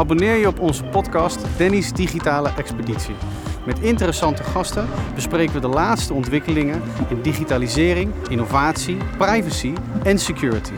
Abonneer je op onze podcast Danny's Digitale Expeditie. Met interessante gasten bespreken we de laatste ontwikkelingen in digitalisering, innovatie, privacy en security.